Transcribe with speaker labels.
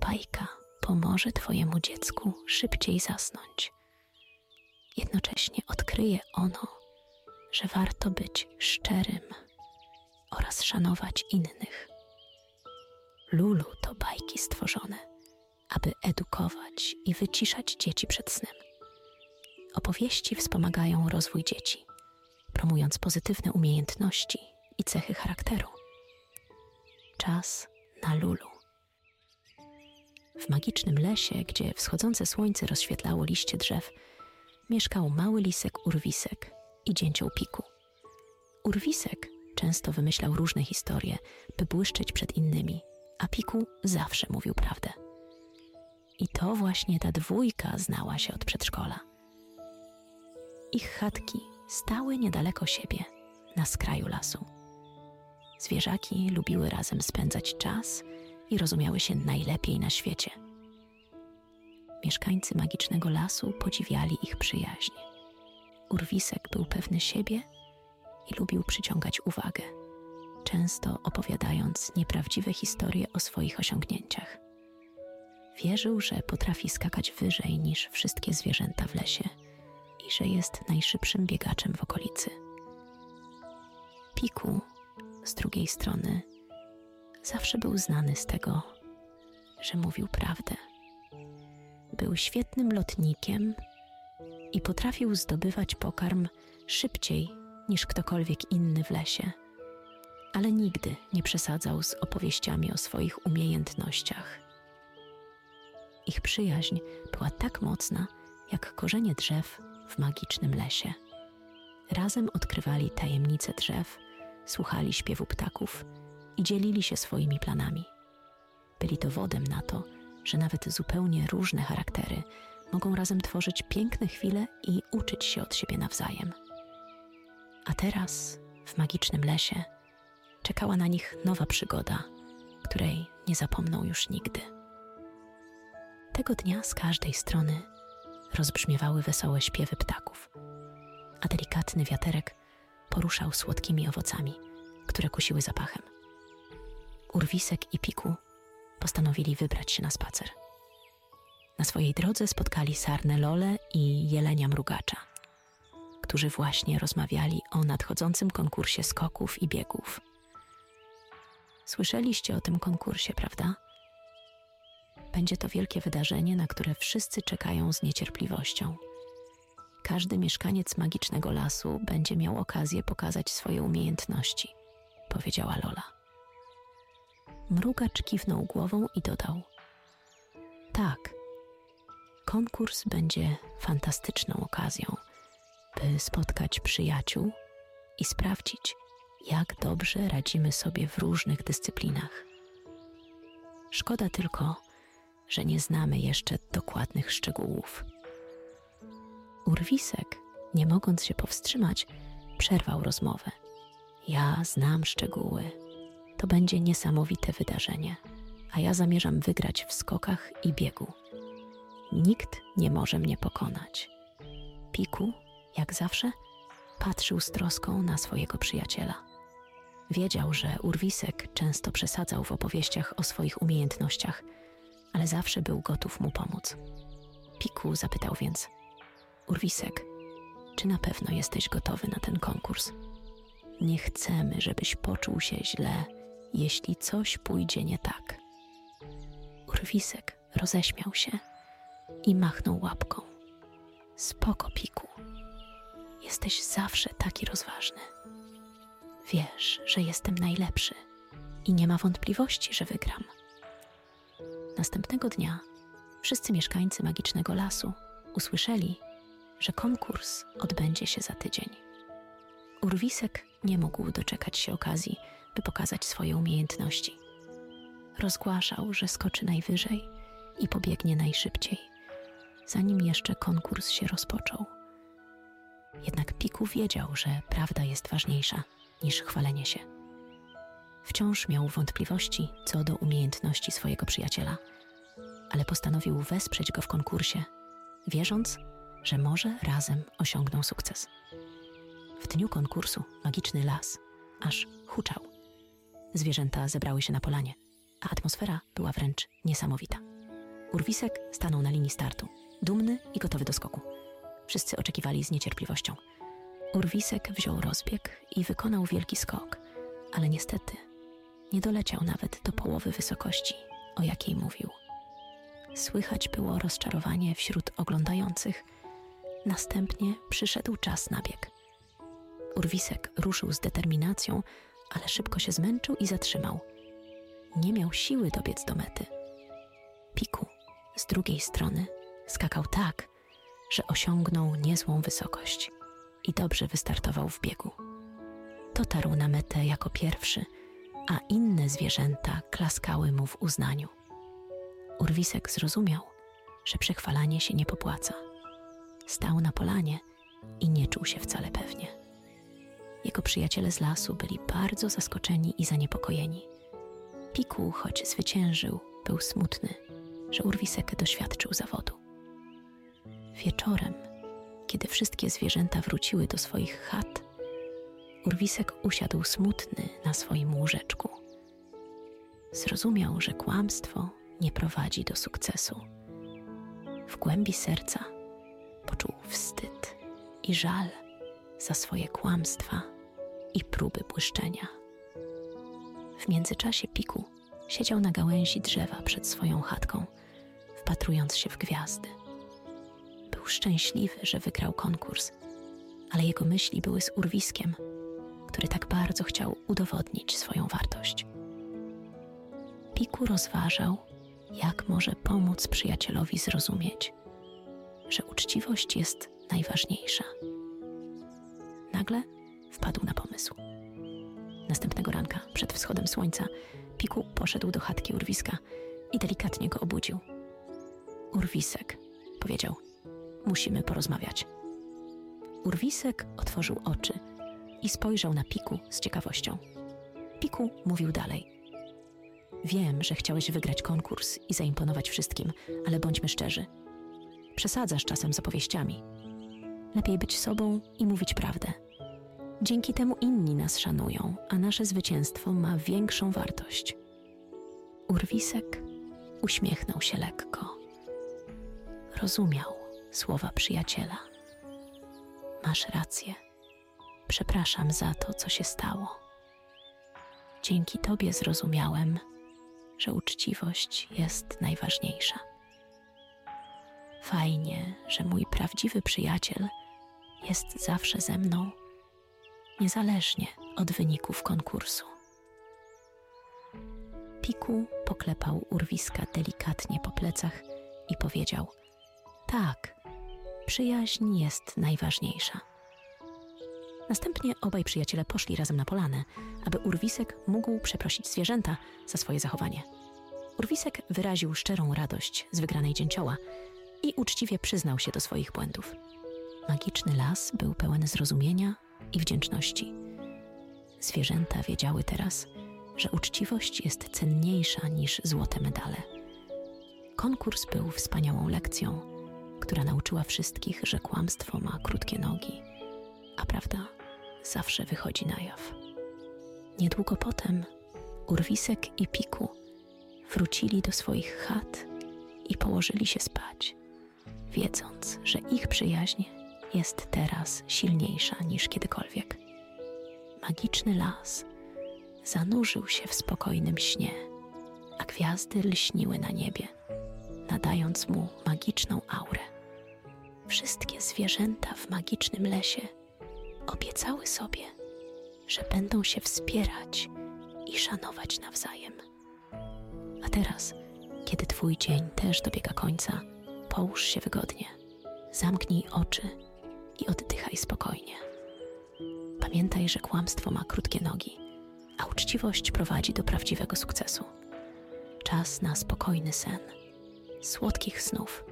Speaker 1: bajka pomoże Twojemu dziecku szybciej zasnąć. Jednocześnie odkryje ono, że warto być szczerym oraz szanować innych. Lulu to bajki stworzone, aby edukować i wyciszać dzieci przed snem. Opowieści wspomagają rozwój dzieci, promując pozytywne umiejętności i cechy charakteru. Czas na Lulu. W magicznym lesie, gdzie wschodzące słońce rozświetlało liście drzew, mieszkał mały lisek Urwisek i dzięcioł Piku. Urwisek często wymyślał różne historie, by błyszczeć przed innymi, a Piku zawsze mówił prawdę. I to właśnie ta dwójka znała się od przedszkola. Ich chatki stały niedaleko siebie, na skraju lasu. Zwierzaki lubiły razem spędzać czas i rozumiały się najlepiej na świecie. Mieszkańcy magicznego lasu podziwiali ich przyjaźń. Urwisek był pewny siebie i lubił przyciągać uwagę, często opowiadając nieprawdziwe historie o swoich osiągnięciach. Wierzył, że potrafi skakać wyżej niż wszystkie zwierzęta w lesie i że jest najszybszym biegaczem w okolicy. Piku, z drugiej strony, zawsze był znany z tego, że mówił prawdę. Był świetnym lotnikiem i potrafił zdobywać pokarm szybciej niż ktokolwiek inny w lesie, ale nigdy nie przesadzał z opowieściami o swoich umiejętnościach. Ich przyjaźń była tak mocna, jak korzenie drzew w magicznym lesie. Razem odkrywali tajemnice drzew, słuchali śpiewu ptaków i dzielili się swoimi planami. Byli dowodem na to, że nawet zupełnie różne charaktery mogą razem tworzyć piękne chwile i uczyć się od siebie nawzajem. A teraz, w magicznym lesie, czekała na nich nowa przygoda, której nie zapomną już nigdy. Tego dnia z każdej strony rozbrzmiewały wesołe śpiewy ptaków, a delikatny wiaterek poruszał słodkimi owocami, które kusiły zapachem. Urwisek i Piku postanowili wybrać się na spacer. Na swojej drodze spotkali sarnę Lole i jelenia mrugacza, którzy właśnie rozmawiali o nadchodzącym konkursie skoków i biegów. Słyszeliście o tym konkursie, prawda? Będzie to wielkie wydarzenie, na które wszyscy czekają z niecierpliwością. Każdy mieszkaniec magicznego lasu będzie miał okazję pokazać swoje umiejętności, powiedziała Lola. Mrugacz kiwnął głową i dodał: Tak, konkurs będzie fantastyczną okazją, by spotkać przyjaciół i sprawdzić, jak dobrze radzimy sobie w różnych dyscyplinach. Szkoda tylko, że nie znamy jeszcze dokładnych szczegółów. Urwisek, nie mogąc się powstrzymać, przerwał rozmowę. Ja znam szczegóły. To będzie niesamowite wydarzenie, a ja zamierzam wygrać w skokach i biegu. Nikt nie może mnie pokonać. Piku, jak zawsze, patrzył z troską na swojego przyjaciela. Wiedział, że Urwisek często przesadzał w opowieściach o swoich umiejętnościach, ale zawsze był gotów mu pomóc. Piku zapytał więc: Urwisek, czy na pewno jesteś gotowy na ten konkurs? Nie chcemy, żebyś poczuł się źle, jeśli coś pójdzie nie tak. Urwisek roześmiał się i machnął łapką. Spoko, Piku. Jesteś zawsze taki rozważny. Wiesz, że jestem najlepszy i nie ma wątpliwości, że wygram. Następnego dnia wszyscy mieszkańcy magicznego lasu usłyszeli, że konkurs odbędzie się za tydzień. Urwisek nie mógł doczekać się okazji, by pokazać swoje umiejętności. Rozgłaszał, że skoczy najwyżej i pobiegnie najszybciej, zanim jeszcze konkurs się rozpoczął. Jednak Piku wiedział, że prawda jest ważniejsza niż chwalenie się. Wciąż miał wątpliwości co do umiejętności swojego przyjaciela, ale postanowił wesprzeć go w konkursie, wierząc, że może razem osiągną sukces. W dniu konkursu magiczny las aż huczał. Zwierzęta zebrały się na polanie, a atmosfera była wręcz niesamowita. Urwisek stanął na linii startu, dumny i gotowy do skoku. Wszyscy oczekiwali z niecierpliwością. Urwisek wziął rozbieg i wykonał wielki skok, ale niestety nie doleciał nawet do połowy wysokości, o jakiej mówił. Słychać było rozczarowanie wśród oglądających. Następnie przyszedł czas na bieg. Urwisek ruszył z determinacją, ale szybko się zmęczył i zatrzymał. Nie miał siły dobiec do mety. Piku z drugiej strony skakał tak, że osiągnął niezłą wysokość i dobrze wystartował w biegu. Dotarł na metę jako pierwszy, a inne zwierzęta klaskały mu w uznaniu. Urwisek zrozumiał, że przechwalanie się nie popłaca. Stał na polanie i nie czuł się wcale pewnie. Jego przyjaciele z lasu byli bardzo zaskoczeni i zaniepokojeni. Piku, choć zwyciężył, był smutny, że Urwisek doświadczył zawodu. Wieczorem, kiedy wszystkie zwierzęta wróciły do swoich chat, Urwisek usiadł smutny na swoim łóżeczku. Zrozumiał, że kłamstwo nie prowadzi do sukcesu. W głębi serca poczuł wstyd i żal za swoje kłamstwa i próby błyszczenia. W międzyczasie Piku siedział na gałęzi drzewa przed swoją chatką, wpatrując się w gwiazdy. Był szczęśliwy, że wygrał konkurs, ale jego myśli były z urwiskiem, który tak bardzo chciał udowodnić swoją wartość. Piku rozważał, jak może pomóc przyjacielowi zrozumieć, że uczciwość jest najważniejsza. Nagle wpadł na pomysł. Następnego ranka, przed wschodem słońca, Piku poszedł do chatki urwiska i delikatnie go obudził. Urwisek, powiedział, musimy porozmawiać. Urwisek otworzył oczy i spojrzał na Piku z ciekawością. Piku mówił dalej. Wiem, że chciałeś wygrać konkurs i zaimponować wszystkim, ale bądźmy szczerzy. Przesadzasz czasem z opowieściami. Lepiej być sobą i mówić prawdę. Dzięki temu inni nas szanują, a nasze zwycięstwo ma większą wartość. Urwisek uśmiechnął się lekko. Rozumiał słowa przyjaciela. Masz rację. Przepraszam za to, co się stało. Dzięki Tobie zrozumiałem, że uczciwość jest najważniejsza. Fajnie, że mój prawdziwy przyjaciel jest zawsze ze mną, niezależnie od wyników konkursu. Piku poklepał urwiska delikatnie po plecach i powiedział: Tak, przyjaźń jest najważniejsza. Następnie obaj przyjaciele poszli razem na polanę, aby Urwisek mógł przeprosić zwierzęta za swoje zachowanie. Urwisek wyraził szczerą radość z wygranej dzięcioła i uczciwie przyznał się do swoich błędów. Magiczny las był pełen zrozumienia i wdzięczności. Zwierzęta wiedziały teraz, że uczciwość jest cenniejsza niż złote medale. Konkurs był wspaniałą lekcją, która nauczyła wszystkich, że kłamstwo ma krótkie nogi, a prawda zawsze wychodzi na jaw. Niedługo potem Urwisek i Piku wrócili do swoich chat i położyli się spać, wiedząc, że ich przyjaźń jest teraz silniejsza niż kiedykolwiek. Magiczny las zanurzył się w spokojnym śnie, a gwiazdy lśniły na niebie, nadając mu magiczną aurę. Wszystkie zwierzęta w magicznym lesie obiecały sobie, że będą się wspierać i szanować nawzajem. A teraz, kiedy Twój dzień też dobiega końca, połóż się wygodnie, zamknij oczy i oddychaj spokojnie. Pamiętaj, że kłamstwo ma krótkie nogi, a uczciwość prowadzi do prawdziwego sukcesu. Czas na spokojny sen, słodkich snów